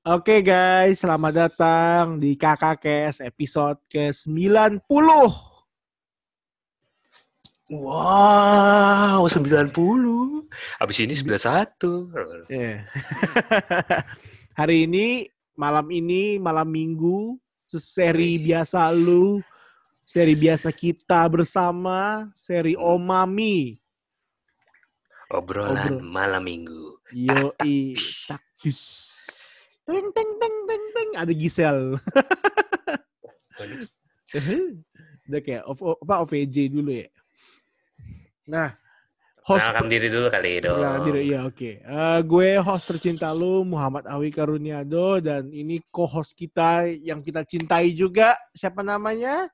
Oke guys, selamat datang di KKKS episode ke-90. Wow, 90. Habis ini 91. Yeah. Hari ini, malam ini, malam minggu, seri biasa lu, seri biasa kita bersama, seri Omami. Obrolan Obrol. malam minggu. Yoi, taktis. Teng, teng, teng, teng, teng. Ada Gisel. Udah kayak apa OVJ dulu ya. Nah, host Kenalkan diri dulu kali dong. Ya, diri, iya oke. Eh, gue host tercinta lu Muhammad Awi Karuniado dan ini co-host kita yang kita cintai juga. Siapa namanya?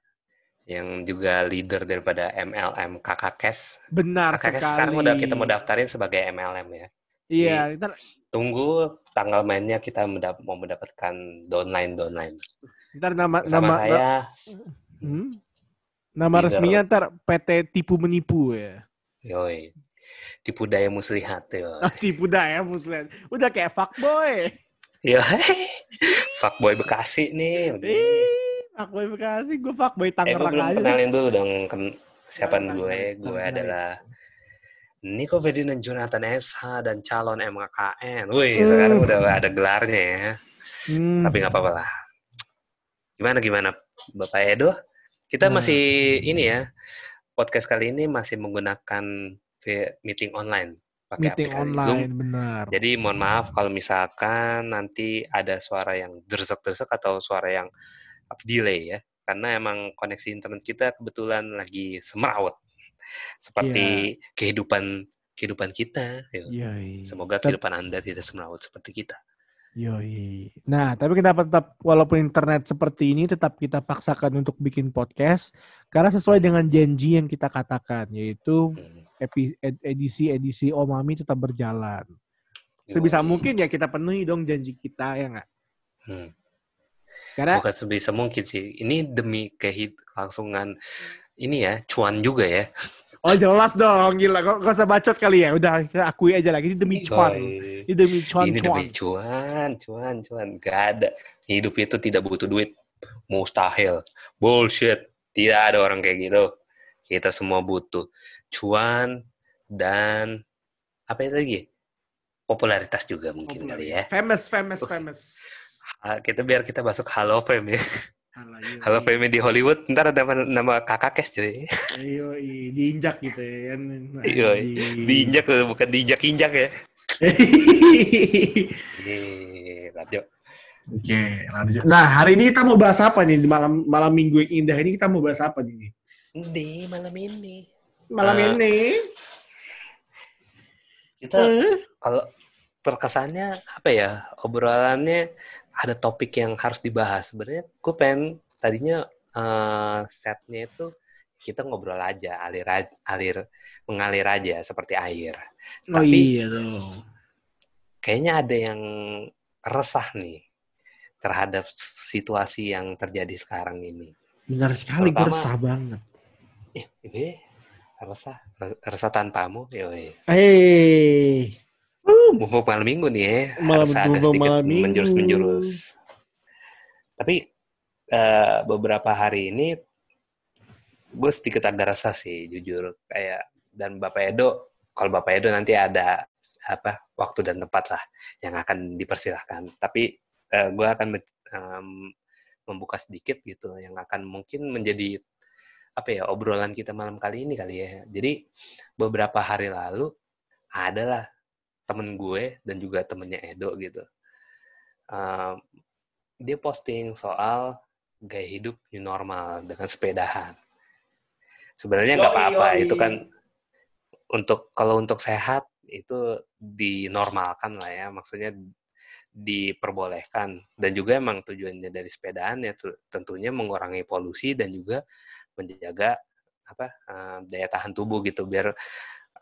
Yang juga leader daripada MLM KKKes. Benar KKKes sekali. sekarang udah kita mau daftarin sebagai MLM ya. Iya, ntar, Tunggu tanggal mainnya kita mendap- mau mendapatkan downline downline. ntar nama Bersama nama saya hmm? nama Leader. resminya ntar PT tipu menipu ya. Yoi. Tipu daya muslihat yo. Ah, tipu dah ya Muslim. Udah kayak fuckboy. Yo, fuckboy Bekasi nih. Ih, fuckboy Bekasi, gue fuckboy Eh, gue Tangerang belum aja. kenalin dulu dong siapa gue. Gue adalah Niko Ferdinand Jonathan SH dan calon MKKN. Wih, Uh. sekarang udah ada gelarnya ya. Hmm. Tapi nggak apa-apa lah. Gimana gimana Bapak Edo? Kita Nah. masih ini ya. Podcast kali ini masih menggunakan meeting online pakai meeting aplikasi Zoom. online benar. Jadi mohon maaf kalau misalkan nanti ada suara yang dersek-dersek atau suara yang up delay ya. Karena emang koneksi internet kita kebetulan lagi semerawut. Seperti kehidupan kehidupan kita. ya. Yoi. Semoga Tep- kehidupan Anda tidak semerawut seperti kita. Yoi. Nah, tapi kenapa tetap walaupun internet seperti ini tetap kita paksakan untuk bikin podcast karena sesuai dengan janji yang kita katakan yaitu Hmm. edisi-edisi Omami tetap berjalan. Sebisa Yoi. mungkin ya kita penuhi dong janji kita ya nggak? Hmm. Karena Bukan sebisa mungkin sih. Ini demi kelangsungan ini ya, cuan juga ya. oh jelas dong gila kok gak usah bacot kali ya. Udah kita akui aja lagi ini demi cuan. Ini demi cuan ini cuan. demi cuan, cuan, cuan. Gak ada. Hidup itu tidak butuh duit. Mustahil. Bullshit. Tidak ada orang kayak gitu. Kita semua butuh cuan dan apa itu lagi? Popularitas juga mungkin kali ya. Famous, famous, famous. Kita biar kita masuk Halo Fame ya. Alah, yoi. Halo Fame di Hollywood. Ntar ada nama, kakak kes jadi. Yoi, diinjak gitu ya kan. Yoi. Anjing. Diinjak tuh, bukan diinjak-injak ya. Radio. Oke, lanjut. Nah, hari ini kita mau bahas apa nih di malam malam minggu yang indah ini kita mau bahas apa nih? Di malam ini. Malam Ah. ini Kita eh, kalau perkesannya apa ya obrolannya ada topik yang harus dibahas sebenarnya gue pengen tadinya eh, setnya itu kita ngobrol aja alir alir mengalir aja seperti air Oh Tapi- iya dong. kayaknya ada yang resah nih terhadap situasi yang terjadi sekarang ini Benar sekali, gue Pertama- resah banget. eh, eh resah Res- resah tanpamu yoi. Hei, mumpung malam minggu nih ya Malam- harus mumpung sedikit malam minggu. menjurus-menjurus. Tapi eh, beberapa hari ini gue sedikit agak resah sih jujur kayak dan Bapak Edo kalau Bapak Edo nanti ada apa waktu dan tempat lah yang akan dipersilahkan. Tapi eh, gue akan em, membuka sedikit gitu yang akan mungkin menjadi apa ya obrolan kita malam kali ini kali ya. Jadi beberapa hari lalu adalah temen gue dan juga temennya Edo gitu. Um, dia posting soal gaya hidup new normal dengan sepedahan. Sebenarnya nggak apa-apa, itu kan untuk kalau untuk sehat itu dinormalkan lah ya, maksudnya diperbolehkan dan juga emang tujuannya dari sepedaan ya tu- tentunya mengurangi polusi dan juga menjaga apa eh, daya tahan tubuh gitu biar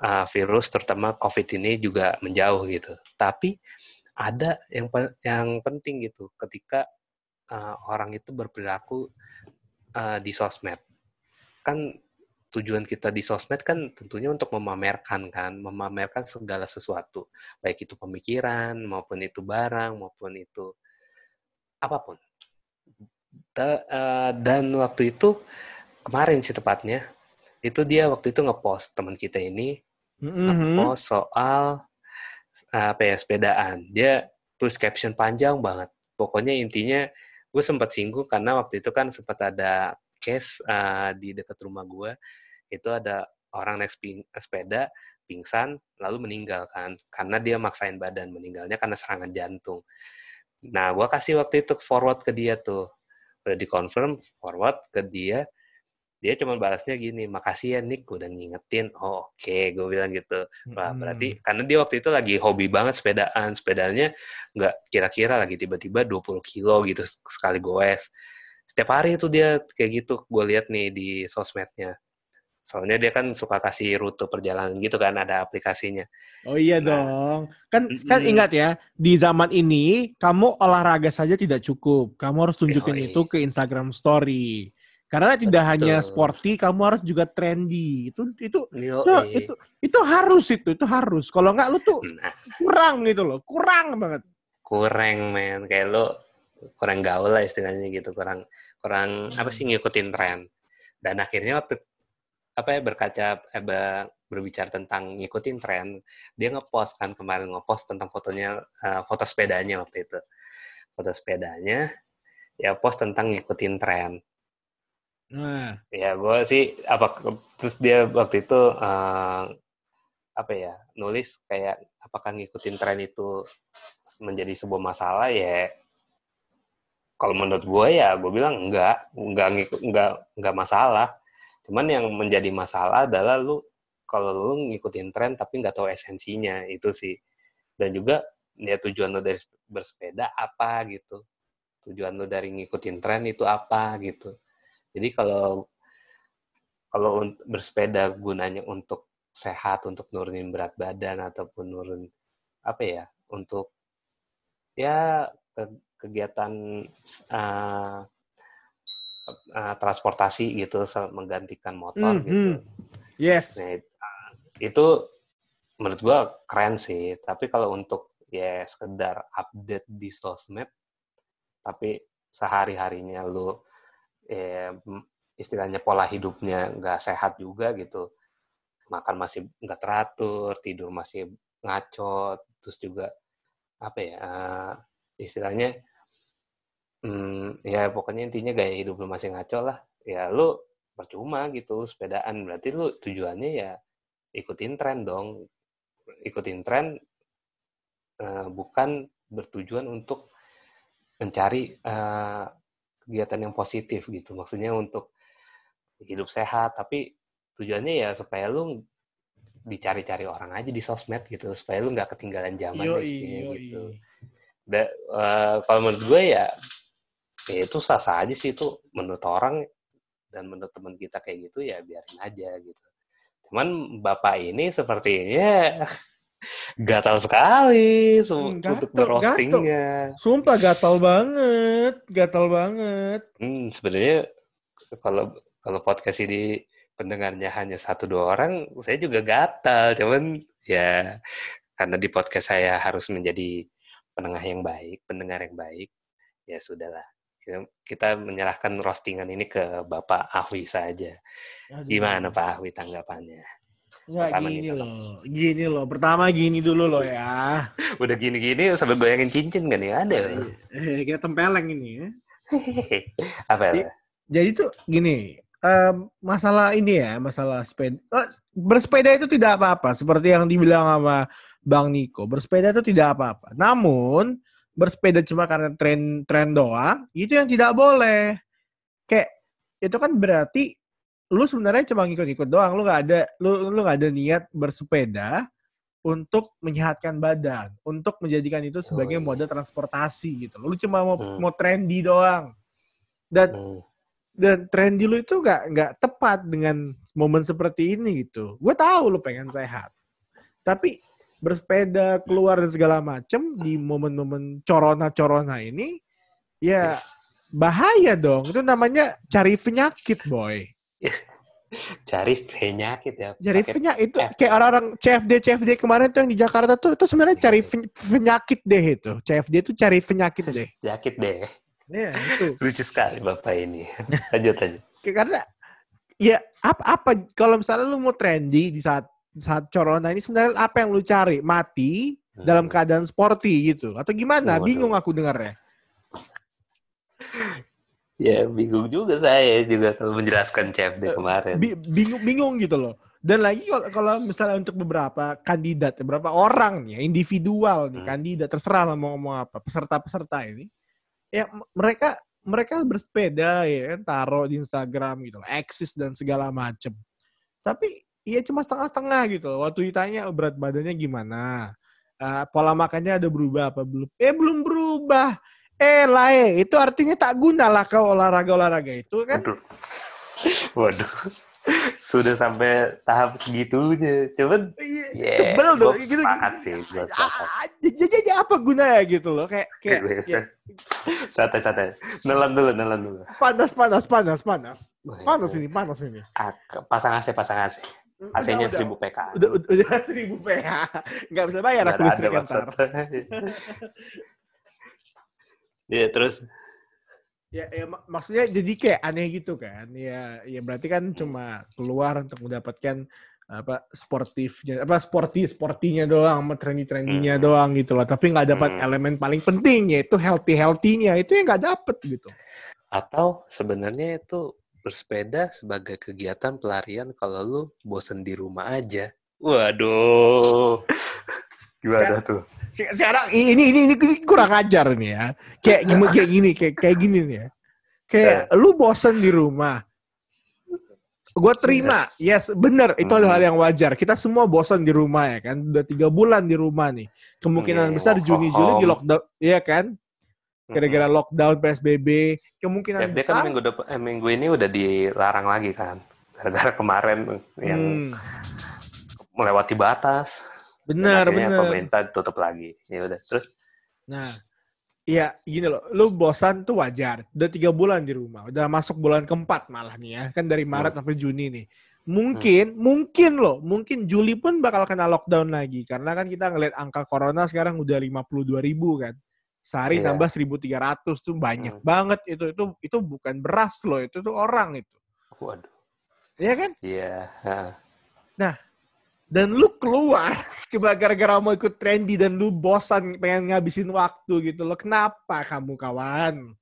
uh, virus terutama COVID ini juga menjauh gitu. Tapi ada yang yang penting gitu ketika uh, orang itu berperilaku uh, di sosmed. Kan tujuan kita di sosmed kan tentunya untuk memamerkan kan, memamerkan segala sesuatu, baik itu pemikiran maupun itu barang maupun itu apa pun. Da, uh, dan waktu itu kemarin sih tepatnya itu dia waktu itu ngepost teman kita ini mm-hmm. ngepost soal apa ya sepedaan. Dia tulis caption panjang banget. Pokoknya intinya gue sempat singgung karena waktu itu kan sempat ada case uh, di dekat rumah gue itu ada orang naik sepeda pingsan lalu meninggal kan karena dia maksain badan meninggalnya karena serangan jantung. Nah, gue kasih waktu itu forward ke dia tuh udah dikonfirm forward ke dia dia cuma balasnya gini makasih ya Nick udah ngingetin oh oke okay. gue bilang gitu Wah, berarti karena dia waktu itu lagi hobi banget sepedaan sepedanya nggak kira-kira lagi tiba-tiba 20 kilo gitu sekali goes setiap hari itu dia kayak gitu gue lihat nih di sosmednya Soalnya dia kan suka kasih rute perjalanan gitu kan, ada aplikasinya. Oh iya nah, dong. Kan mm, kan ingat ya, di zaman ini kamu olahraga saja tidak cukup. Kamu harus tunjukin Yoi. itu ke Instagram story. Karena tidak Betul. hanya sporty, kamu harus juga trendy. Itu itu itu, itu itu harus itu, itu harus. Kalau enggak lu tuh nah. kurang gitu loh, kurang banget. Kurang men, kayak lu kurang gaul lah istilahnya gitu, kurang kurang apa sih ngikutin tren. Dan akhirnya waktu apa ya berkaca eh, berbicara tentang ngikutin tren, dia ngepost kan kemarin ngepost tentang fotonya uh, foto sepedanya waktu itu. Foto sepedanya ya post tentang ngikutin tren. Nah. Ya gue sih apa terus dia waktu itu uh, apa ya nulis kayak apakah ngikutin tren itu menjadi sebuah masalah ya kalau menurut gue ya gue bilang enggak enggak ngikut enggak enggak masalah Cuman yang menjadi masalah adalah lu kalau lu ngikutin tren tapi nggak tahu esensinya itu sih. Dan juga ya tujuan lu dari bersepeda apa gitu. Tujuan lu dari ngikutin tren itu apa gitu. Jadi kalau kalau bersepeda gunanya untuk sehat, untuk nurunin berat badan ataupun nurun apa ya, untuk ya kegiatan uh, uh, transportasi gitu menggantikan motor mm, gitu. Yes. Nah, itu menurut gua keren sih. Tapi kalau untuk ya sekedar update di sosmed, tapi sehari-harinya lu ya, istilahnya pola hidupnya nggak sehat juga gitu. Makan masih nggak teratur, tidur masih ngaco, terus juga apa ya uh, istilahnya hmm, ya pokoknya intinya gaya hidup lu masih ngaco lah. Ya lu percuma gitu sepedaan. Berarti lu tujuannya ya ikutin tren dong. Ikutin tren uh, bukan bertujuan untuk mencari uh, kegiatan yang positif gitu maksudnya untuk hidup sehat tapi tujuannya ya supaya lu dicari-cari orang aja di sosmed gitu supaya lu nggak ketinggalan zaman yoi, istinya yoi. gitu. Da, uh, kalau menurut gue ya ya itu sah sah aja sih itu menurut orang dan menurut teman kita kayak gitu ya biarin aja gitu cuman bapak ini sepertinya gatal sekali hmm, gatal, untuk berroastingnya. Sumpah gatal banget, gatal banget. Hmm, sebenarnya kalau kalau podcast ini pendengarnya hanya satu dua orang, saya juga gatal. Cuman ya karena di podcast saya harus menjadi penengah yang baik, pendengar yang baik, ya sudahlah kita menyerahkan roastingan ini ke Bapak Ahwi saja. Gimana Pak Ahwi tanggapannya? Enggak gini loh, gini loh. Pertama gini dulu loh ya. Udah gini-gini sambil goyangin cincin kan ya ada. Eh, kayak tempeleng ini ya. Apa ya? Jadi tuh gini, um, masalah ini ya, masalah sepeda. Uh, bersepeda itu tidak apa-apa, seperti yang dibilang sama Bang Niko. Bersepeda itu tidak apa-apa. Namun bersepeda cuma karena tren tren doang, itu yang tidak boleh. Kayak itu kan berarti lu sebenarnya cuma ngikut-ngikut doang, lu nggak ada lu lu nggak ada niat bersepeda untuk menyehatkan badan, untuk menjadikan itu sebagai oh, iya. mode transportasi gitu. Lu cuma mau hmm. mau trendy doang. Dan hmm. dan trendy lu itu nggak nggak tepat dengan momen seperti ini gitu. Gue tahu lu pengen sehat. Tapi bersepeda keluar dan segala macem di momen-momen corona-corona ini ya bahaya dong itu namanya cari penyakit boy cari penyakit ya cari penyakit itu kayak orang-orang CFD CFD kemarin tuh yang di Jakarta tuh itu sebenarnya cari penyakit deh itu CFD itu cari penyakit deh penyakit deh Iya, itu. Lucu sekali Bapak ini. Lanjut aja. Karena ya apa apa kalau misalnya lu mau trendy di saat saat corona ini sebenarnya apa yang lu cari? Mati dalam Hmm. keadaan sporty gitu atau gimana? Bingung aku dengarnya. Ya bingung juga saya juga kalau menjelaskan CFD kemarin. Bi- bingung bingung gitu loh. Dan lagi kalau kalau misalnya untuk beberapa kandidat, beberapa orang nih, ya, individual nih Hmm. kandidat terserah lah mau ngomong apa, peserta-peserta ini, ya mereka mereka bersepeda ya kan, taruh di Instagram gitu, eksis dan segala macem. Tapi ya cuma setengah-setengah gitu. loh. Waktu ditanya berat badannya gimana, eh, pola makannya ada berubah apa belum? Eh belum berubah. Eh lah, eh, itu artinya tak guna lah kau olahraga-olahraga itu kan. Waduh. Waduh. Sudah sampai tahap segitunya. Cuman Iya, ya sebel tuh gitu. sepakat sih. Gue sepakat. Ah, Jadi jadi apa gunanya gitu loh kayak kayak ya, Santai-santai. Nelan dulu, nelan dulu. panas panas panas panas panas ini panas ini. Ah, pasang AC, pasang AC. AC-nya 1000 PK. Udah udah, udah seribu PH nggak bisa bayar aku listrik ntar. Iya, terus Ya, ya mak- maksudnya jadi kayak aneh gitu kan. Ya ya berarti kan cuma keluar untuk mendapatkan apa sportifnya apa sporty sportinya doang sama trendy trendinya Hmm. doang gitu loh tapi nggak dapat Hmm. elemen paling penting yaitu healthy healthynya itu yang nggak dapet gitu atau sebenarnya itu bersepeda sebagai kegiatan pelarian kalau lu bosen di rumah aja. Waduh. Gimana tuh? Se- sekarang ini ini ini kurang ajar nih ya. Kayak gimana kayak gini kayak kayak gini nih ya. Kayak lu bosen di rumah. Gue terima, yes bener itu Hmm. adalah hal yang wajar. Kita semua bosan di rumah ya kan, udah tiga bulan di rumah nih. Kemungkinan Iya, besar Juni Juli di lockdown, iya kan? Gara-gara lockdown PSBB, kemungkinan kan besar. minggu depan, eh, minggu ini udah dilarang lagi kan. Gara-gara kemarin yang Hmm, melewati batas. Akhirnya bener. pemerintah tutup lagi. Ya udah. Terus Nah, iya gini loh, lu bosan tuh wajar. Udah tiga bulan di rumah, udah masuk bulan keempat malah nih ya, kan dari Maret Hmm. sampai Juni nih. Mungkin, mungkin loh, mungkin Juli pun bakal kena lockdown lagi. Karena kan kita ngeliat angka corona sekarang udah 52 ribu kan. Sehari Iya. nambah 1.300 tuh banyak Hmm. banget itu. Itu itu bukan beras loh, itu tuh orang itu. waduh. Iya kan? Iya. ha. Dan lu keluar cuma gara-gara mau ikut trendy dan lu bosan pengen ngabisin waktu gitu loh. Kenapa kamu kawan?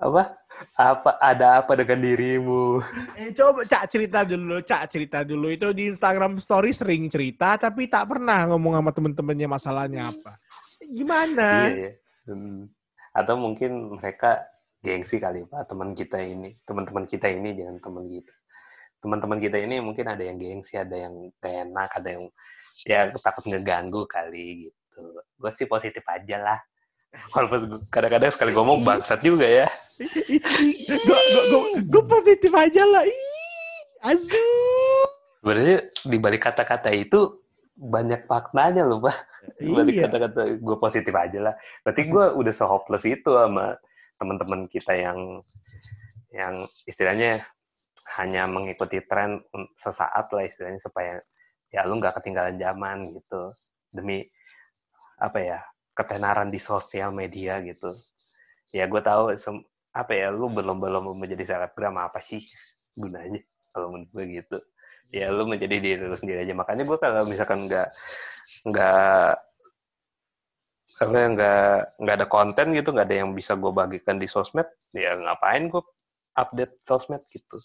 Apa? Apa ada apa dengan dirimu? Eh, coba Cak cerita dulu, Cak cerita dulu. Itu di Instagram story sering cerita, tapi tak pernah ngomong sama temen-temennya masalahnya apa. Gimana? Iya, iya. Hmm. Atau mungkin mereka gengsi kali Pak, teman kita ini. Teman-teman kita ini jangan teman kita. Teman-teman kita ini mungkin ada yang gengsi, ada yang enak, ada yang ya takut ngeganggu kali gitu. Gue sih positif aja lah. Walaupun kadang-kadang sekali ngomong bangsat juga ya. Gue positif aja lah. Azu. Sebenarnya di balik kata-kata itu banyak maknanya loh, Pak. Di balik Iya. kata-kata gue positif aja lah. Berarti gue udah se-hopeless itu sama teman-teman kita yang yang istilahnya hanya mengikuti tren sesaat lah istilahnya supaya ya lu nggak ketinggalan zaman gitu. Demi apa ya ketenaran di sosial media gitu. Ya gue tahu apa ya lu berlomba-lomba menjadi selebgram apa sih gunanya kalau menurut gue gitu. Ya lu menjadi diri lu sendiri aja. Makanya gue kalau misalkan nggak nggak apa nggak nggak ada konten gitu nggak ada yang bisa gue bagikan di sosmed ya ngapain gue update sosmed gitu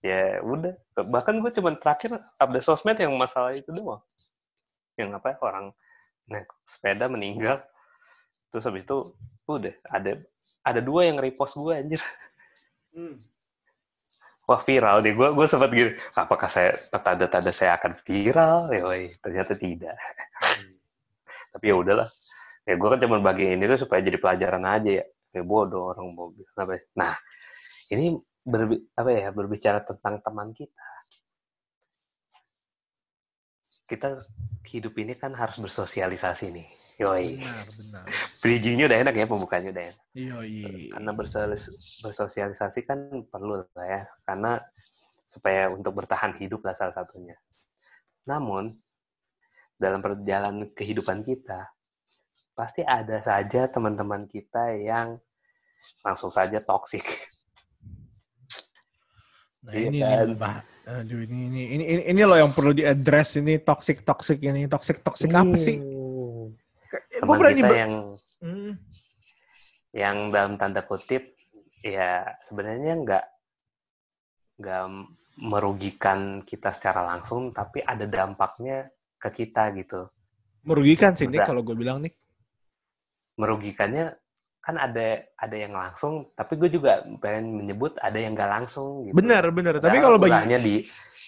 ya udah. Bahkan gue cuman terakhir update sosmed yang masalah itu doang. Yang apa orang naik sepeda meninggal. Terus habis itu udah ada ada dua yang repost gue anjir. Hmm. wah viral deh. Gue gue sempat gitu apakah saya tanda-tanda saya akan viral? Ya ternyata tidak. Tapi ya udahlah. Ya gue kan cuma bagi ini tuh supaya jadi pelajaran aja ya. Ya bodoh orang ya. nah ini berbi apa ya berbicara tentang teman kita kita hidup ini kan harus bersosialisasi nih yoi Benar, benar. bridgingnya udah enak ya pembukaannya udah enak Yoi. karena bersosialis- bersosialisasi kan perlu lah ya karena supaya untuk bertahan hidup lah salah satunya namun dalam perjalanan kehidupan kita pasti ada saja teman-teman kita yang langsung saja toksik. Nah, iya ini, kan? ini, Aduh, ini, ini, ini, ini, ini loh yang perlu diadres ini toxic toxic ini toxic toxic apa sih? Hmm. Teman berani kita yang hmm. yang dalam tanda kutip ya sebenarnya nggak nggak merugikan kita secara langsung, tapi ada dampaknya ke kita gitu. Merugikan sih nih kalau gue bilang nih. Merugikannya kan ada ada yang langsung tapi gue juga pengen menyebut ada yang gak langsung gitu. benar benar. Tapi kalau bagi ulahnya di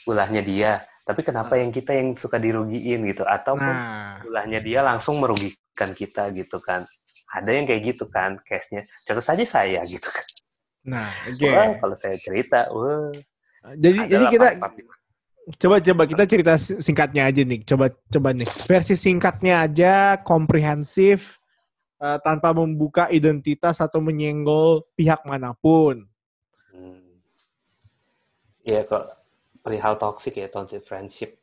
ulahnya dia. Tapi kenapa nah. yang kita yang suka dirugiin gitu? Atau nah. ulahnya dia langsung merugikan kita gitu kan? Ada yang kayak gitu kan case-nya. Contoh saja saya gitu kan. Nah okay. wah, kalau saya cerita wah. Jadi jadi kita coba coba kita cerita singkatnya aja nih. Coba coba nih. Versi singkatnya aja komprehensif uh, tanpa membuka identitas atau menyenggol pihak mana pun. Hmm. Ya kok perihal toxic ya, toxic friendship.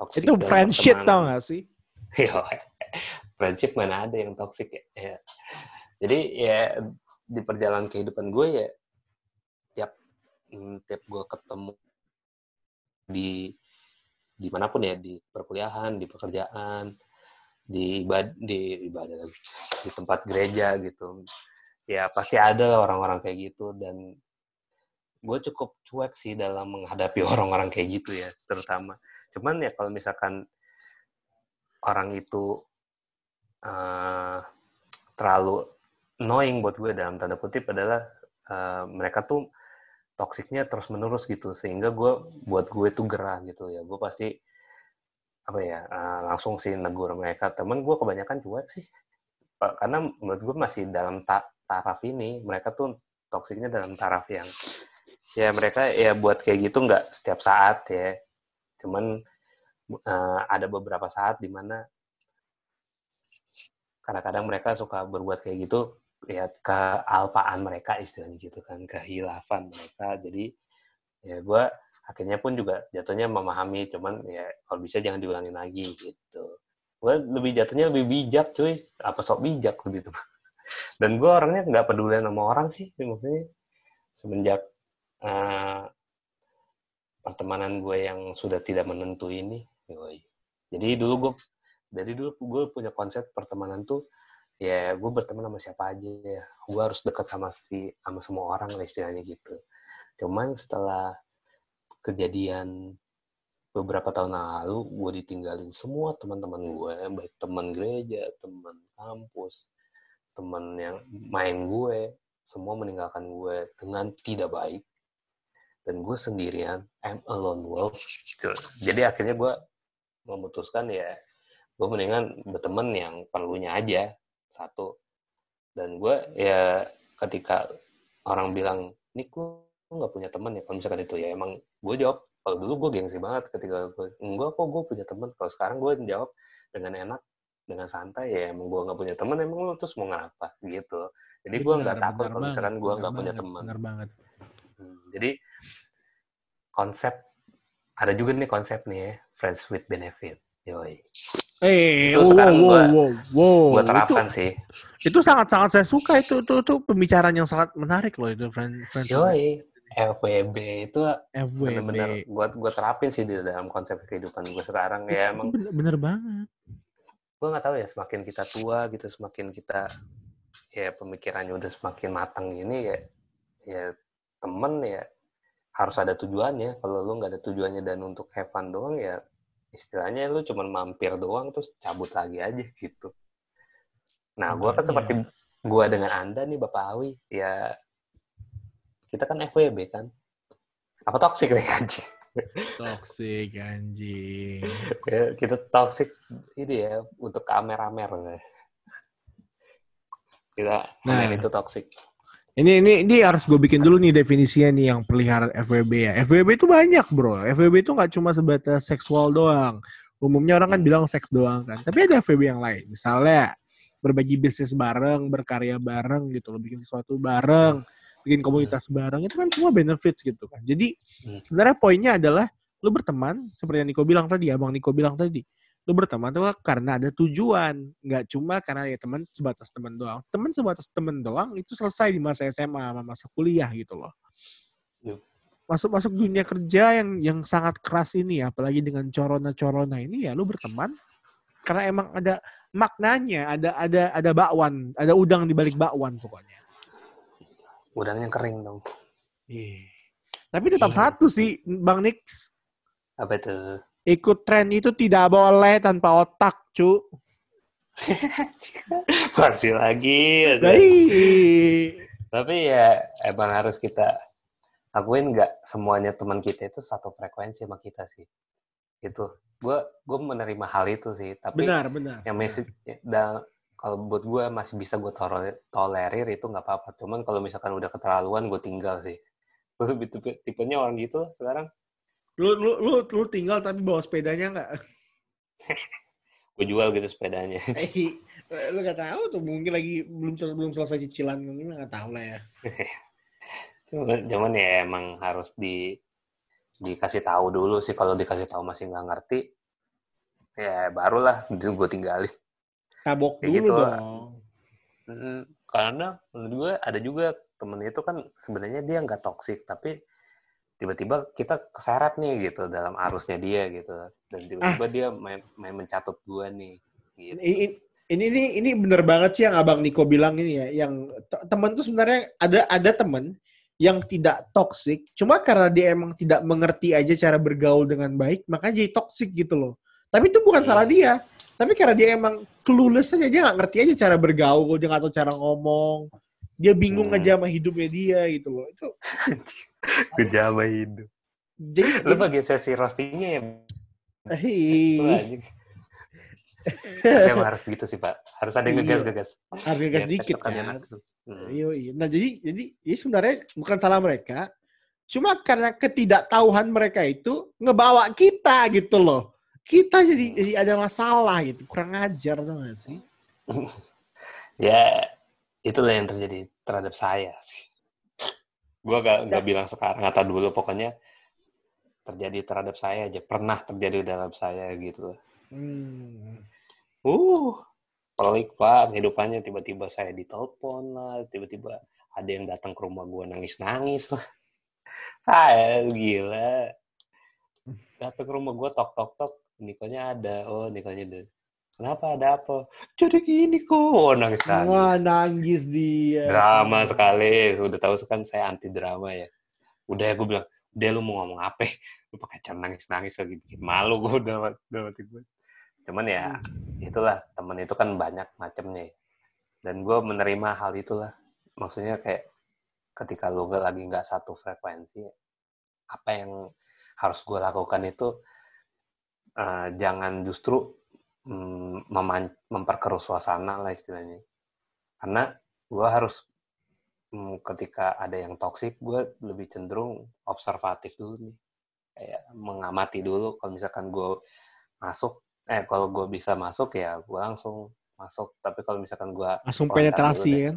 Toxic itu friendship tau gak sih? friendship mana ada yang toxic ya. ya. Jadi ya di perjalanan kehidupan gue ya tiap hmm, tiap gue ketemu di di mana pun ya di perkuliahan, di pekerjaan, di ibad di ibadah di tempat gereja gitu. Ya pasti ada orang-orang kayak gitu dan gue cukup cuek sih dalam menghadapi orang-orang kayak gitu ya terutama. Cuman ya kalau misalkan orang itu uh, terlalu annoying buat gue dalam tanda kutip adalah uh, mereka tuh toksiknya terus menerus gitu sehingga gue buat gue tuh gerah gitu ya. Gue pasti apa ya uh, langsung sih negur mereka. Temen gue kebanyakan cuek sih. Karena menurut gue masih dalam ta taraf ini mereka tuh toksiknya dalam taraf yang ya mereka ya buat kayak gitu nggak setiap saat ya. Cuman uh, ada beberapa saat di mana kadang-kadang mereka suka berbuat kayak gitu ya kealpaan mereka istilahnya gitu kan kehilafan mereka. Jadi ya gue akhirnya pun juga jatuhnya memahami cuman ya kalau bisa jangan diulangi lagi gitu. Gue lebih jatuhnya lebih bijak cuy. Apa sok bijak gitu dan gue orangnya nggak peduli sama orang sih maksudnya semenjak uh, pertemanan gue yang sudah tidak menentu ini yoi. jadi dulu gue dari dulu gue punya konsep pertemanan tuh ya gue berteman sama siapa aja ya. Gue harus dekat sama si sama semua orang lah istilahnya gitu. Cuman setelah kejadian beberapa tahun lalu gue ditinggalin semua teman-teman gue baik teman gereja teman kampus teman yang main gue semua meninggalkan gue dengan tidak baik. Dan gue sendirian I'm alone wolf gitu. jadi akhirnya gue memutuskan ya gue mendingan berteman yang perlunya aja satu. Dan gue ya ketika orang bilang Nick lu nggak punya teman ya kalau misalkan itu ya emang gue jawab kalau dulu gue gengsi banget ketika gue enggak kok gue punya teman kalau sekarang gue jawab dengan enak dengan santai ya emang gue nggak punya teman emang lu terus mau ngapa gitu jadi gue nggak takut kalau misalkan gue nggak punya teman hmm, jadi konsep ada juga nih konsep nih ya friends with benefit yoi Eh, itu wow, sekarang wow, gue wow, wow. gue terapkan itu, sih. Itu sangat-sangat saya suka itu, itu itu pembicaraan yang sangat menarik loh itu friend friend. Yoi, FWB itu benar-benar buat gue terapin sih di dalam konsep kehidupan gue sekarang ya emang. Bener, bener banget. Gue nggak tahu ya semakin kita tua gitu, semakin kita ya pemikirannya udah semakin matang gini ya ya temen ya harus ada tujuannya. Kalau lu nggak ada tujuannya dan untuk have fun doang ya istilahnya lu cuma mampir doang terus cabut lagi aja gitu. Nah, gue kan seperti gue dengan anda nih Bapak Awi, ya kita kan FWB kan. Apa toxic nih anjing? Toxic anjing. ya, kita toxic ini ya untuk kamer-amer. Kita nah, itu toxic. Ini ini ini harus gue bikin dulu nih definisinya nih yang pelihara FWB ya. FWB itu banyak bro. FWB itu nggak cuma sebatas seksual doang. Umumnya orang kan hmm. bilang seks doang kan. Tapi ada FWB yang lain. Misalnya berbagi bisnis bareng, berkarya bareng gitu loh, bikin sesuatu bareng, bikin komunitas hmm. bareng itu kan semua benefits gitu kan. Jadi hmm. sebenarnya poinnya adalah lu berteman seperti yang Niko bilang tadi, Abang Niko bilang tadi. lu berteman tuh karena ada tujuan nggak cuma karena ya teman sebatas teman doang teman sebatas teman doang itu selesai di masa SMA sama masa kuliah gitu loh masuk masuk dunia kerja yang yang sangat keras ini ya apalagi dengan corona corona ini ya lu berteman karena emang ada maknanya ada ada ada bakwan ada udang di balik bakwan pokoknya Udangnya kering dong. Iya. tapi tetap satu sih bang Nix Apa itu? ikut tren itu tidak boleh tanpa otak cu Masih lagi. Baik. Tapi ya emang harus kita akuin nggak semuanya teman kita itu satu frekuensi sama kita sih. Itu. Gue gue menerima hal itu sih. Tapi benar benar yang masih dan kalau buat gue masih bisa gue tolerir itu nggak apa-apa. Cuman kalau misalkan udah keterlaluan gue tinggal sih. Gue lebih tipe, tipenya orang gitu sekarang. lu lu lu lu tinggal tapi bawa sepedanya nggak Gue jual gitu sepedanya. Eh, lu nggak tahu tuh mungkin lagi belum sel- belum selesai cicilan mungkin nggak tahu lah ya Cuman, cuman ya emang harus di dikasih tahu dulu sih kalau dikasih tahu masih nggak ngerti ya barulah gue tinggalin tabok Kayak dulu gitu. dong karena menurut gue ada juga temen itu kan sebenarnya dia nggak toksik tapi tiba-tiba kita keseret nih gitu dalam arusnya dia gitu dan tiba-tiba dia main, main mencatut gue nih gitu. ini ini ini ini bener banget sih yang abang Niko bilang ini ya yang te- temen tuh sebenarnya ada ada temen yang tidak toksik cuma karena dia emang tidak mengerti aja cara bergaul dengan baik makanya jadi toksik gitu loh tapi itu bukan Iya. salah dia tapi karena dia emang clueless aja dia nggak ngerti aja cara bergaul dia nggak tahu cara ngomong dia bingung Hmm. aja sama hidupnya dia gitu loh itu Kejama hidup. jadi Lu bagian sesi roastingnya ya? Lu Hei. Tapi emang harus gitu sih pak. Harus ada yang Iya. ngegas-ngegas. harus gas Biar dikit kan enak. Hmm. Iya, iya. Nah, jadi jadi ini sebenarnya bukan salah mereka. Cuma karena ketidaktahuan mereka itu ngebawa kita gitu loh. Kita jadi jadi ada masalah gitu. Kurang ajar tuh gak sih? Ya, itulah yang terjadi terhadap saya sih. Gua gak, nggak bilang sekarang atau dulu, pokoknya terjadi terhadap saya aja. Pernah terjadi dalam saya gitu. Hmm. Uh, pelik pak kehidupannya. Tiba-tiba saya ditelepon lah, tiba-tiba ada yang datang ke rumah gua nangis-nangis lah. Saya gila. Datang ke rumah gua tok-tok-tok. Nikonya ada. Oh, Nikonya ada. Kenapa ada apa? Jadi gini kok. Oh, nangis-nangis. Wah, nangis dia. drama sekali udah tahu kan saya anti drama ya udah ya gue bilang udah lu mau ngomong apa lu pakai cara nangis nangis lagi bikin malu gue udah udah mati gue cuman ya itulah temen itu kan banyak macamnya ya. dan gue menerima hal itulah maksudnya kayak ketika lu lagi nggak satu frekuensi apa yang harus gue lakukan itu eh, jangan justru meman- memperkeruh suasana lah istilahnya karena gue harus mm, ketika ada yang toksik gue lebih cenderung observatif dulu nih kayak mengamati dulu kalau misalkan gue masuk eh kalau gue bisa masuk ya gue langsung masuk tapi kalau misalkan gue Langsung penetrasi kan.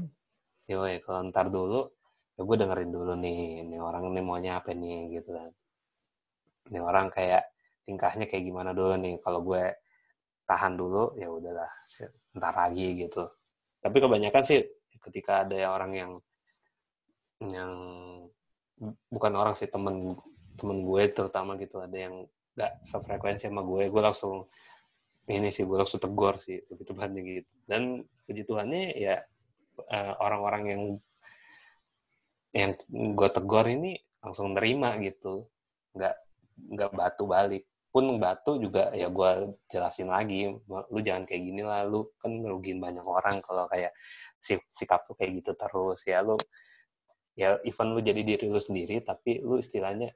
Yoi, kalau ntar dulu, ya gue dengerin dulu nih, nih orang nih maunya apa nih, gitu kan. Nih orang kayak tingkahnya kayak gimana dulu nih, kalau gue tahan dulu, ya udahlah, ntar lagi gitu. Tapi kebanyakan sih ketika ada orang yang yang bukan orang sih temen temen gue terutama gitu ada yang gak sefrekuensi sama gue, gue langsung ini sih gue langsung tegur sih lebih tepatnya gitu. Dan puji Tuhannya ya eh, orang-orang yang yang gue tegur ini langsung nerima gitu nggak nggak batu balik pun batu juga ya gue jelasin lagi lu jangan kayak gini lah lu kan ngerugiin banyak orang kalau kayak sik- sikap lu kayak gitu terus ya lu ya even lu jadi diri lu sendiri tapi lu istilahnya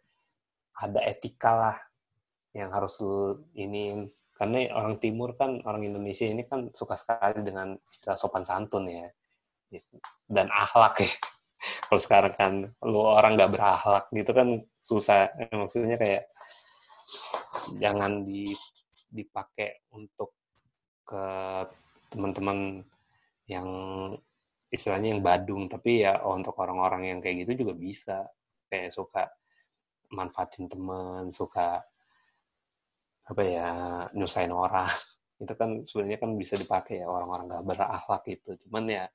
ada etika lah yang harus lu ini. Karena orang timur kan orang Indonesia ini kan suka sekali dengan istilah sopan santun ya dan akhlak ya. Kalau sekarang kan lu orang nggak berakhlak gitu kan susah Eh, maksudnya kayak jangan di dipakai untuk ke teman-teman yang istilahnya yang badung. Tapi ya untuk orang-orang yang kayak gitu juga bisa. Kayak suka manfaatin teman suka apa ya nyusahin orang. Itu kan sebenarnya kan bisa dipakai ya orang-orang gak berakhlak itu cuman ya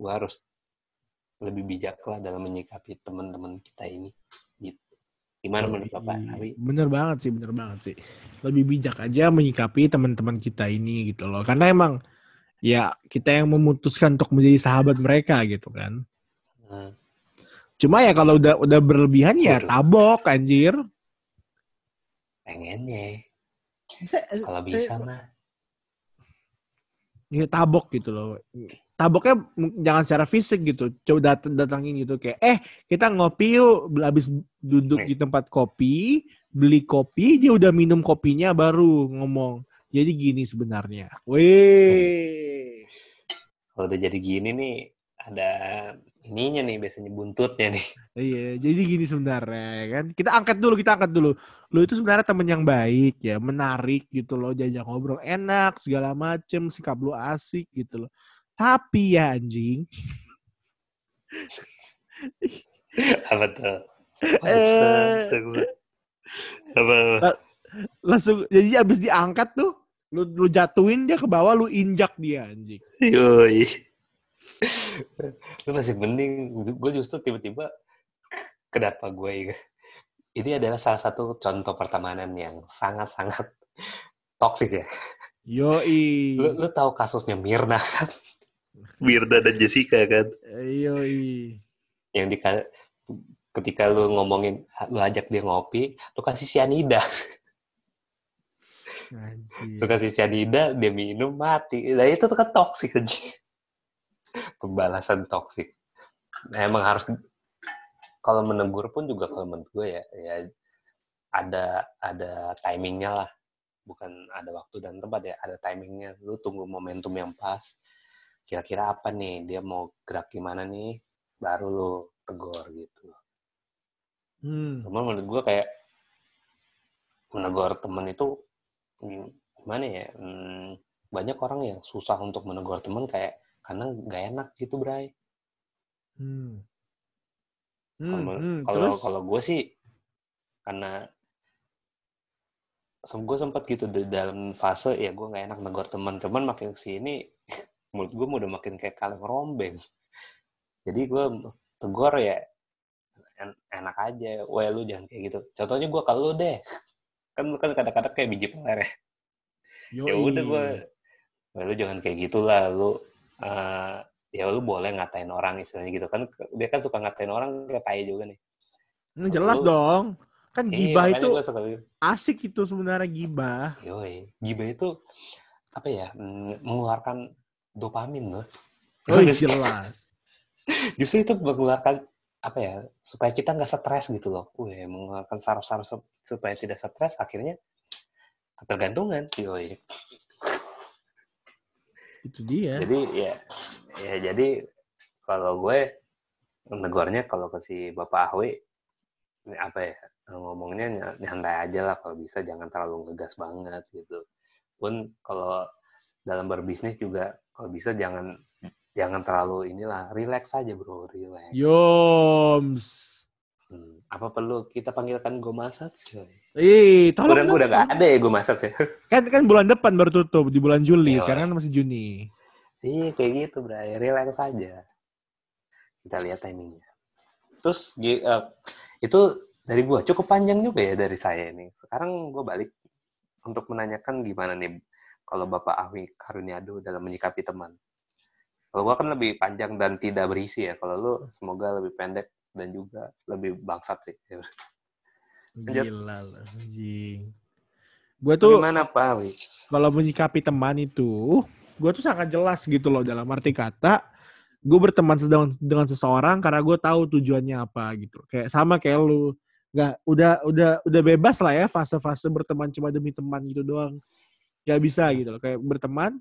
gue harus lebih bijak lah dalam menyikapi teman-teman kita ini gimana menurut bapak Ari? bener banget sih bener banget sih. Lebih bijak aja menyikapi teman-teman kita ini gitu loh. Karena emang ya kita yang memutuskan untuk menjadi sahabat mereka gitu kan. Hmm. cuma ya kalau udah udah berlebihan ya tabok anjir. Pengennya. Kalau bisa mah. Ya tabok gitu loh taboknya jangan secara fisik gitu coba dat datangin gitu kayak eh kita ngopi yuk habis duduk di tempat kopi beli kopi dia udah minum kopinya baru ngomong jadi gini sebenarnya weh kalau udah jadi gini nih ada ininya nih biasanya buntutnya nih. Iya, jadi gini sebenarnya kan. Kita angkat dulu, kita angkat dulu. Lu itu sebenarnya temen yang baik ya, menarik gitu loh, jajak ngobrol enak, segala macem, sikap lu asik gitu loh. Tapi ya anjing. Apa tuh? Eh, apa, apa? Langsung jadi abis diangkat tuh, lu, lu jatuhin dia ke bawah, lu injak dia anjing. Yoi. lu masih mending, gue justru tiba-tiba kenapa gue ini adalah salah satu contoh pertemanan yang sangat-sangat toksik ya. Yoi. Lu, lu tahu kasusnya Mirna kan? Mirna dan Jessica kan. Yoi. Yang di ketika lu ngomongin lu ajak dia ngopi, lu kasih sianida. Anjir. Lu kasih sianida, dia minum mati. Nah itu tuh kan toksik aja. Pembalasan toksik. Nah, emang harus kalau menegur pun juga kalau menurut gue ya, ya ada ada timingnya lah bukan ada waktu dan tempat ya ada timingnya lu tunggu momentum yang pas kira-kira apa nih? Dia mau gerak gimana nih? Baru lo tegur gitu. Hmm. cuman menurut gue kayak menegur temen itu gimana ya? Hmm, banyak orang yang susah untuk menegur temen kayak karena nggak enak gitu Bray. Hmm. Hmm, kalau hmm, kalau gue sih karena gue sempat gitu di dalam fase ya gue nggak enak negor teman cuman makin sini menurut gue udah makin kayak kaleng rombeng. Jadi gue tegur ya en enak aja. Wah lu jangan kayak gitu. Contohnya gue kalau lu deh. Kan kan kadang-kadang kayak biji peler ya. Ya udah gue wah lu jangan kayak gitulah lu uh, ya lu boleh ngatain orang istilahnya gitu. Kan dia kan suka ngatain orang kayak tai juga nih. Ini jelas lu, dong. Kan iya, gibah itu gitu. asik itu sebenarnya gibah. Yoi. Gibah itu apa ya mengeluarkan dopamin loh. Oh iya, jelas. Justru itu mengeluarkan apa ya supaya kita nggak stres gitu loh. Wih, mengeluarkan saraf-saraf supaya tidak stres akhirnya ketergantungan. Yoi. Itu dia. Jadi ya ya jadi kalau gue negornya kalau ke si Bapak Ahwi ini apa ya ngomongnya nyantai aja lah kalau bisa jangan terlalu ngegas banget gitu. Pun kalau dalam berbisnis juga kalau bisa jangan jangan terlalu inilah relax saja bro relax yoms hmm, apa perlu kita panggilkan gue masak Ih, tolong udah, udah gak ada ya gue masak sih. Kan kan bulan depan baru tutup di bulan Juli, ya, sekarang kan masih Juni. Iya kayak gitu, bro. Relax saja. Kita lihat timingnya. Terus uh, itu dari gue cukup panjang juga ya dari saya ini. Sekarang gue balik untuk menanyakan gimana nih kalau Bapak Ahwi Karuniado dalam menyikapi teman. Kalau gua kan lebih panjang dan tidak berisi ya. Kalau lu semoga lebih pendek dan juga lebih bangsat sih. Gila lah, anjing. Gue tuh gimana Pak Ahwi? Kalau menyikapi teman itu, gue tuh sangat jelas gitu loh dalam arti kata gue berteman dengan, dengan seseorang karena gue tahu tujuannya apa gitu kayak sama kayak lu nggak udah udah udah bebas lah ya fase-fase berteman cuma demi teman gitu doang Gak bisa gitu loh. Kayak berteman,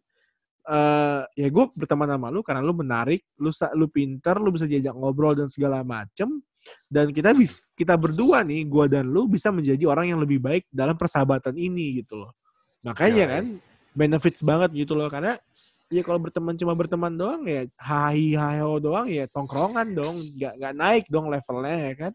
uh, ya gue berteman sama lu karena lu menarik, lu lu pinter, lu bisa diajak ngobrol dan segala macem. Dan kita bisa kita berdua nih, gue dan lu bisa menjadi orang yang lebih baik dalam persahabatan ini gitu loh. Makanya ya, kan benefits banget gitu loh karena ya kalau berteman cuma berteman doang ya hai hai doang ya tongkrongan dong, nggak nggak naik dong levelnya ya kan.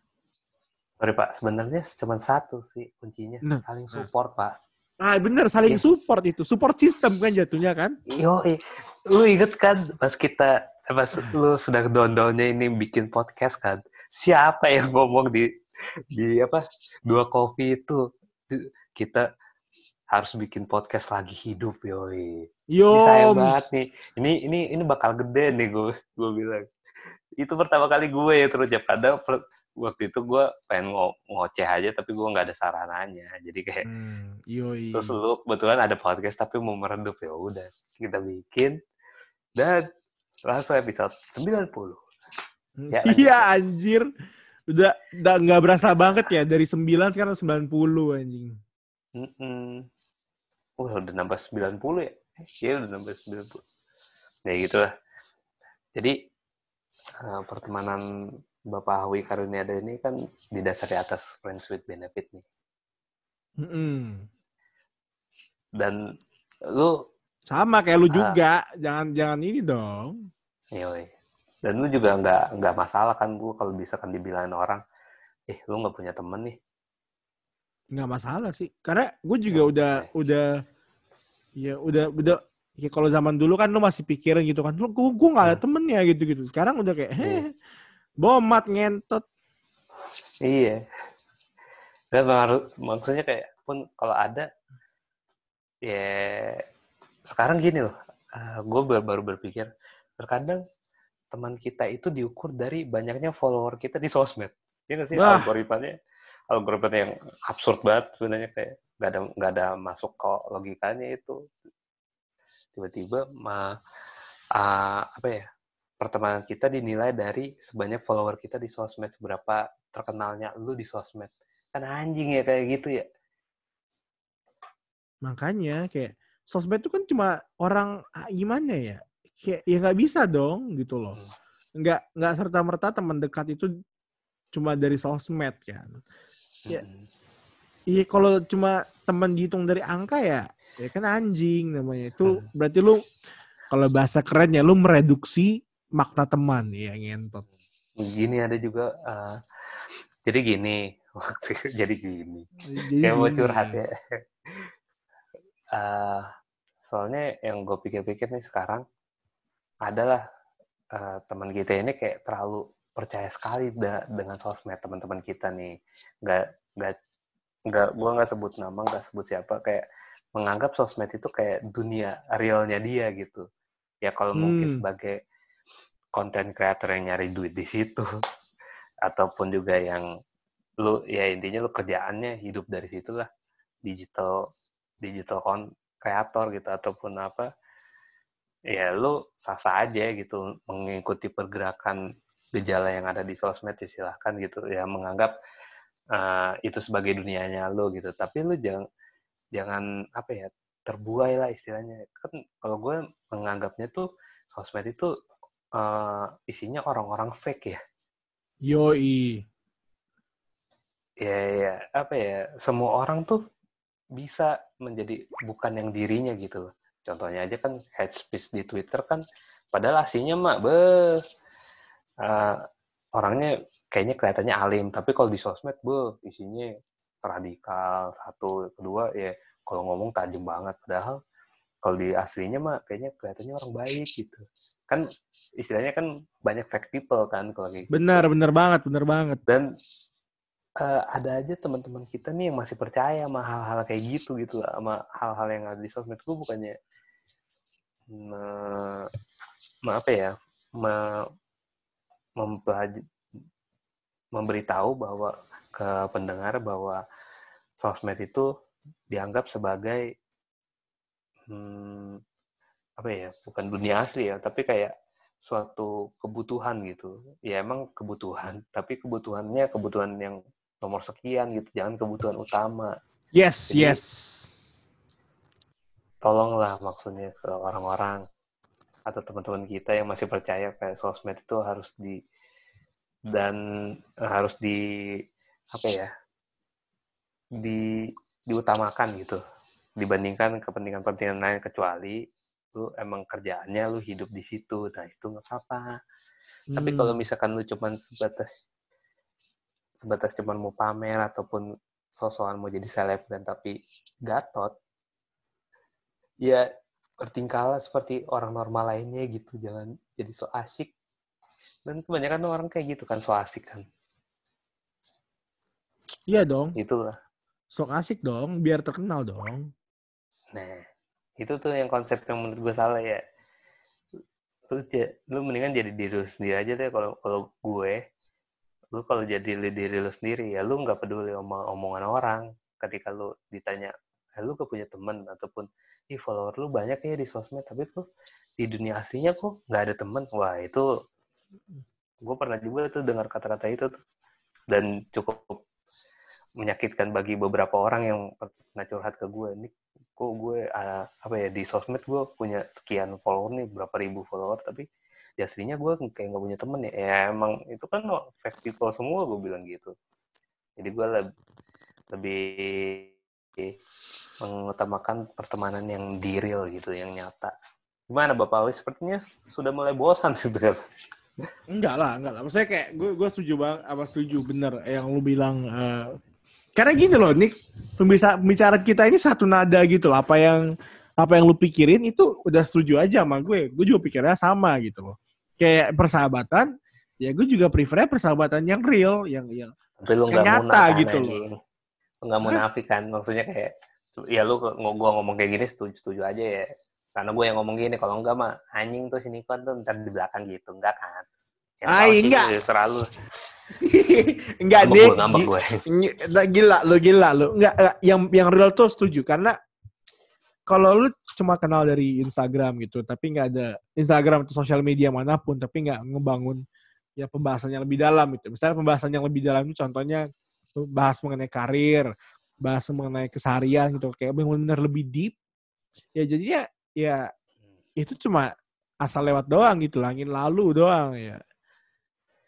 Sorry Pak, sebenarnya cuma satu sih kuncinya, nah, saling nah. support nah. Pak Ah bener saling Iya. support itu, support system kan jatuhnya kan? Yo, lu inget kan pas kita pas lu sedang down-downnya ini bikin podcast kan? Siapa yang ngomong di di apa dua kopi itu kita harus bikin podcast lagi hidup yoi. Yo, Ini sayang banget nih. Ini ini ini bakal gede nih gue gue bilang. Itu pertama kali gue ya terus ya padahal per- waktu itu gue pengen ngo ngoceh aja tapi gue nggak ada sarananya. Jadi kayak Hmm, yoi. terus lu kebetulan ada podcast tapi mau meredup ya udah kita bikin dan langsung episode 90. Ya, lanjut. Iya anjir. Udah udah nggak berasa banget ya dari 9 sekarang 90 anjing. Mm-mm. Wah, udah nambah 90 ya? Iya, udah nambah 90. Ya gitu lah. Jadi, eh, pertemanan Bapak Hawi Karuniada ini kan didasari atas friends with benefit nih. Mm-mm. Dan lu, Sama kayak lu Ah. juga. Jangan jangan ini dong. yoi. Dan lu juga nggak nggak masalah kan lu kalau bisa kan dibilangin orang, eh lu nggak punya temen nih. nggak masalah sih. Karena gue juga Oke. udah udah ya udah udah ya kalau zaman dulu kan lu masih pikirin gitu kan. Lu gue gue nggak ada Hmm. temennya gitu-gitu. Sekarang udah kayak Iya. Bomat ngentot. Iya. Dan harus maksudnya kayak pun kalau ada ya sekarang gini loh. gue baru, baru berpikir terkadang teman kita itu diukur dari banyaknya follower kita di sosmed. Ya nggak sih Wah. algoritmanya algoritma yang absurd banget sebenarnya kayak nggak ada nggak ada masuk ke logikanya itu tiba-tiba ma ah, apa ya pertemanan kita dinilai dari sebanyak follower kita di sosmed seberapa terkenalnya lu di sosmed kan anjing ya kayak gitu ya Makanya kayak sosmed itu kan cuma orang ah, gimana ya? Kayak ya nggak bisa dong gitu loh. Hmm. Nggak nggak serta merta teman dekat itu cuma dari sosmed kan. Ya. Mm. Iya kalau cuma teman dihitung dari angka ya, ya kan anjing namanya. Itu Hmm. berarti lu kalau bahasa kerennya lu mereduksi makna teman ya ngentot. gini ada juga eh, jadi gini waktu jadi gini. Jadi kayak mau curhat ya. Eh, soalnya yang gue pikir-pikir nih sekarang adalah eh, teman kita ini kayak terlalu percaya sekali da- dengan sosmed teman-teman kita nih. Nggak nggak nggak gue nggak sebut nama nggak sebut siapa kayak menganggap sosmed itu kayak dunia realnya dia gitu. Ya kalau mungkin Hmm. sebagai konten creator yang nyari duit di situ. Ataupun juga yang lu ya intinya lu kerjaannya hidup dari situ lah. Digital digital kon kreator gitu. Ataupun apa ya lu sah-sah aja gitu. Mengikuti pergerakan gejala yang ada di sosmed ya silahkan gitu. Ya menganggap eh, itu sebagai dunianya lu gitu. Tapi lu jangan jangan apa ya terbuai lah istilahnya. Kan kalau gue menganggapnya tuh sosmed itu eh, isinya orang-orang fake ya Yoi. ya ya apa ya semua orang tuh bisa menjadi bukan yang dirinya gitu. Contohnya aja kan hate speech di Twitter kan padahal aslinya mah be eh, orangnya kayaknya kelihatannya alim tapi kalau di sosmed be isinya radikal satu kedua ya kalau ngomong tajam banget padahal kalau di aslinya mah kayaknya kelihatannya orang baik gitu kan istilahnya kan banyak fake people kan kalau kayak gitu. Benar, benar banget, benar banget. dan eh, ada aja teman-teman kita nih yang masih percaya sama hal-hal kayak gitu gitu sama hal-hal yang ada di sosmed gue bukannya me, me- apa ya me, memberitahu bahwa ke pendengar bahwa sosmed itu dianggap sebagai hmm, apa ya bukan dunia asli ya tapi kayak suatu kebutuhan gitu. Ya emang kebutuhan tapi kebutuhannya kebutuhan yang nomor sekian gitu jangan kebutuhan utama. Yes, Jadi- yes. tolonglah maksudnya ke orang-orang atau teman-teman kita yang masih percaya kayak sosmed itu harus di dan harus di apa ya di diutamakan gitu. Dibandingkan kepentingan-kepentingan lain kecuali lu emang kerjaannya lu hidup di situ. Nah itu nggak apa-apa. Tapi Hmm. kalau misalkan lu cuman sebatas sebatas cuman mau pamer ataupun sosokan mau jadi selebgram tapi gatot ya bertingkah seperti orang normal lainnya gitu. Jangan jadi so asik. Dan kebanyakan orang kayak gitu kan so asik kan. Iya dong. Itulah. Sok asik dong biar terkenal dong. Nah itu tuh yang konsep yang menurut gue salah ya. Lu lu mendingan jadi diri lu sendiri aja deh kalau kalau gue. Lu kalau jadi diri lu sendiri ya lu nggak peduli omong omongan orang. Ketika lu ditanya eh, lu gak punya teman? Ataupun ih follower lu banyak ya di sosmed tapi tuh di dunia aslinya kok nggak ada temen wah itu gue pernah juga tuh dengar kata-kata itu tuh. Dan cukup menyakitkan bagi beberapa orang yang pernah curhat ke gue nih kok gue uh, apa ya di sosmed gue punya sekian follower nih berapa ribu follower tapi di aslinya gue kayak nggak punya temen ya ya emang itu kan fake people semua gue bilang gitu jadi gue lebih, lebih mengutamakan pertemanan yang di real gitu, yang nyata. Gimana Bapak Awi? Sepertinya sudah mulai bosan gitu kan? Enggak lah, enggak lah. Maksudnya kayak gue gue setuju banget, apa setuju bener yang lu bilang. Uh, karena gini loh, Nick, pembicara kita ini satu nada gitu loh. Apa yang apa yang lu pikirin itu udah setuju aja sama gue. Gue juga pikirnya sama gitu loh. Kayak persahabatan, ya gue juga prefernya persahabatan yang real, yang yang, yang nyata gitu loh. Nggak munafik kan, maksudnya kayak ya lu gua ngomong kayak gini setuju setuju aja ya karena gue yang ngomong gini kalau enggak mah anjing tuh sini kan tuh ntar di belakang gitu enggak kan Ah, enggak. Selalu. Enggak deh. Gue, gue. Gila lu, gila lu. Enggak, enggak, yang yang real tuh setuju karena kalau lu cuma kenal dari Instagram gitu, tapi nggak ada Instagram atau sosial media mana pun, tapi nggak ngebangun ya pembahasan yang lebih dalam gitu. Misalnya pembahasan yang lebih dalam itu contohnya bahas mengenai karir, bahas mengenai keseharian gitu kayak benar-benar lebih deep ya jadinya ya itu cuma asal lewat doang gitu langit lalu doang ya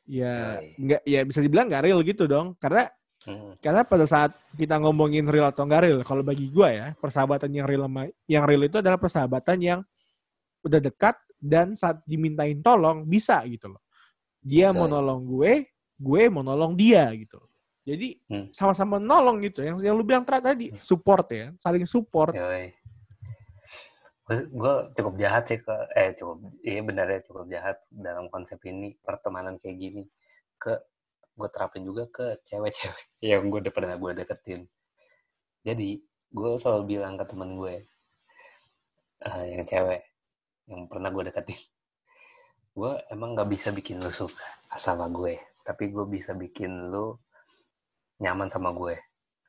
ya nggak ya bisa dibilang nggak real gitu dong karena hmm. karena pada saat kita ngomongin real atau nggak real kalau bagi gue ya persahabatan yang real yang real itu adalah persahabatan yang udah dekat dan saat dimintain tolong bisa gitu loh dia mau nolong gue gue mau nolong dia gitu loh jadi hmm. sama-sama nolong gitu. Yang yang lu bilang tadi hmm. support ya, saling support. Gue cukup jahat sih ke eh cukup iya benar ya cukup jahat dalam konsep ini pertemanan kayak gini ke gue terapin juga ke cewek-cewek yang gue udah pernah gue deketin. Jadi gue selalu bilang ke temen gue uh, yang cewek yang pernah gue deketin, gue emang gak bisa bikin lu suka sama gue, tapi gue bisa bikin lu nyaman sama gue.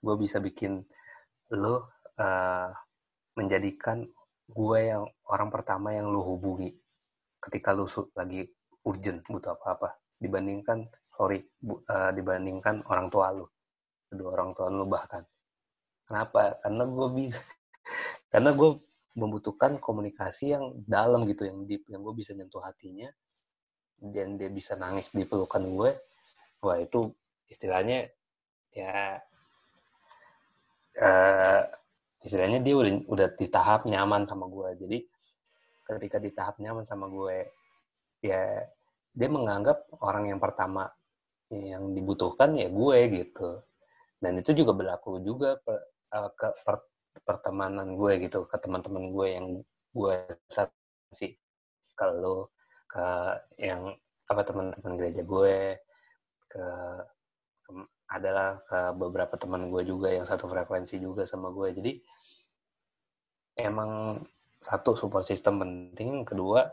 Gue bisa bikin lo uh, menjadikan gue yang orang pertama yang lo hubungi ketika lo lagi urgent butuh apa-apa dibandingkan sorry bu, uh, dibandingkan orang tua lo kedua orang tua lo bahkan. Kenapa? Karena gue bisa karena gue membutuhkan komunikasi yang dalam gitu yang deep yang gue bisa nyentuh hatinya dan dia bisa nangis di pelukan gue wah itu istilahnya ya uh, istilahnya dia udah udah di tahap nyaman sama gue jadi ketika di tahap nyaman sama gue ya dia menganggap orang yang pertama yang dibutuhkan ya gue gitu. Dan itu juga berlaku juga uh, ke per, pertemanan gue gitu. Ke teman-teman gue yang gue sih kalau ke yang apa teman-teman gereja gue ke adalah ke beberapa teman gue juga yang satu frekuensi juga sama gue jadi emang satu support system penting. Kedua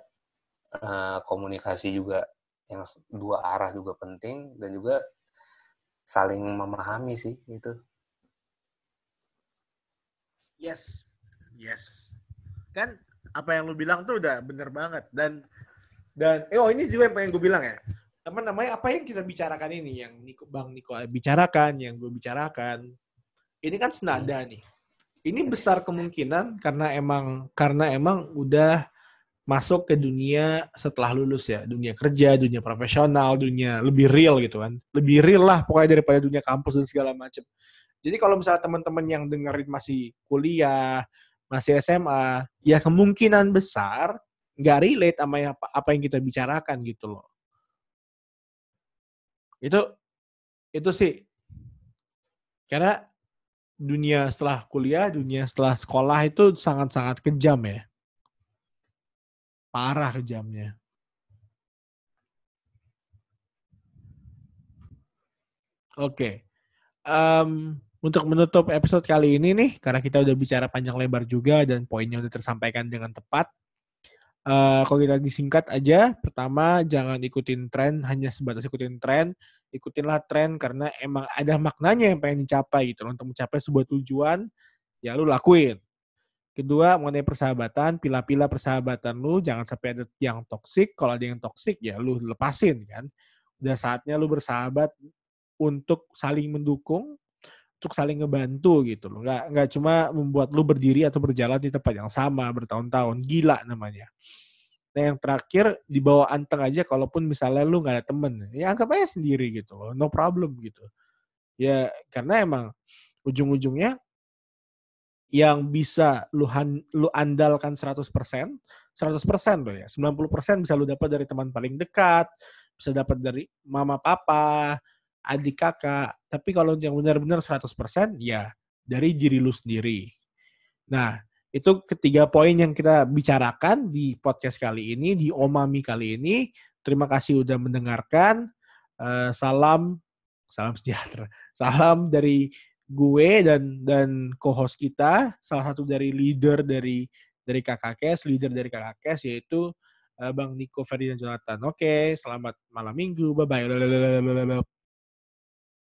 uh, komunikasi juga yang dua arah juga penting. Dan juga saling memahami sih itu yes. Yes. Kan apa yang lu bilang tuh udah bener banget. Dan dan eh, oh ini juga yang pengen gue bilang ya teman namanya apa yang kita bicarakan ini yang Niko, Bang Niko bicarakan, yang gue bicarakan. Ini kan senada hmm. nih. Ini besar kemungkinan karena emang karena emang udah masuk ke dunia setelah lulus ya, dunia kerja, dunia profesional, dunia lebih real gitu kan. Lebih real lah pokoknya daripada dunia kampus dan segala macam. Jadi kalau misalnya teman-teman yang dengerin masih kuliah, masih SMA, ya kemungkinan besar nggak relate sama apa, apa yang kita bicarakan gitu loh. Itu itu sih karena dunia setelah kuliah, dunia setelah sekolah itu sangat-sangat kejam ya. Parah kejamnya. Oke. Okay. Um, untuk menutup episode kali ini nih, karena kita udah bicara panjang lebar juga dan poinnya udah tersampaikan dengan tepat. Uh, kalau kita disingkat aja, pertama jangan ikutin tren, hanya sebatas ikutin tren. Ikutinlah tren karena emang ada maknanya yang pengen dicapai gitu. Untuk mencapai sebuah tujuan, ya lu lakuin. Kedua, mengenai persahabatan, pila-pila persahabatan lu, jangan sampai ada yang toksik. Kalau ada yang toksik, ya lu lepasin kan. Udah saatnya lu bersahabat untuk saling mendukung, untuk saling ngebantu gitu loh. Nggak, nggak cuma membuat lu berdiri atau berjalan di tempat yang sama bertahun-tahun. Gila namanya. Nah yang terakhir, di bawah anteng aja kalaupun misalnya lu nggak ada temen. Ya anggap aja sendiri gitu loh. No problem gitu. Ya karena emang ujung-ujungnya yang bisa lu, han, lu andalkan 100%, 100% loh ya. 90% bisa lu dapat dari teman paling dekat, bisa dapat dari mama papa, adik kakak. Tapi kalau yang benar-benar 100% ya dari diri lu sendiri. Nah, itu ketiga poin yang kita bicarakan di podcast kali ini, di Omami kali ini. Terima kasih udah mendengarkan. Uh, salam, salam sejahtera. Salam dari gue dan dan co-host kita, salah satu dari leader dari dari Kakak Kes, leader dari Kakak Kes yaitu uh, Bang Niko Ferdinand Jonathan. Oke, selamat malam minggu. Bye bye.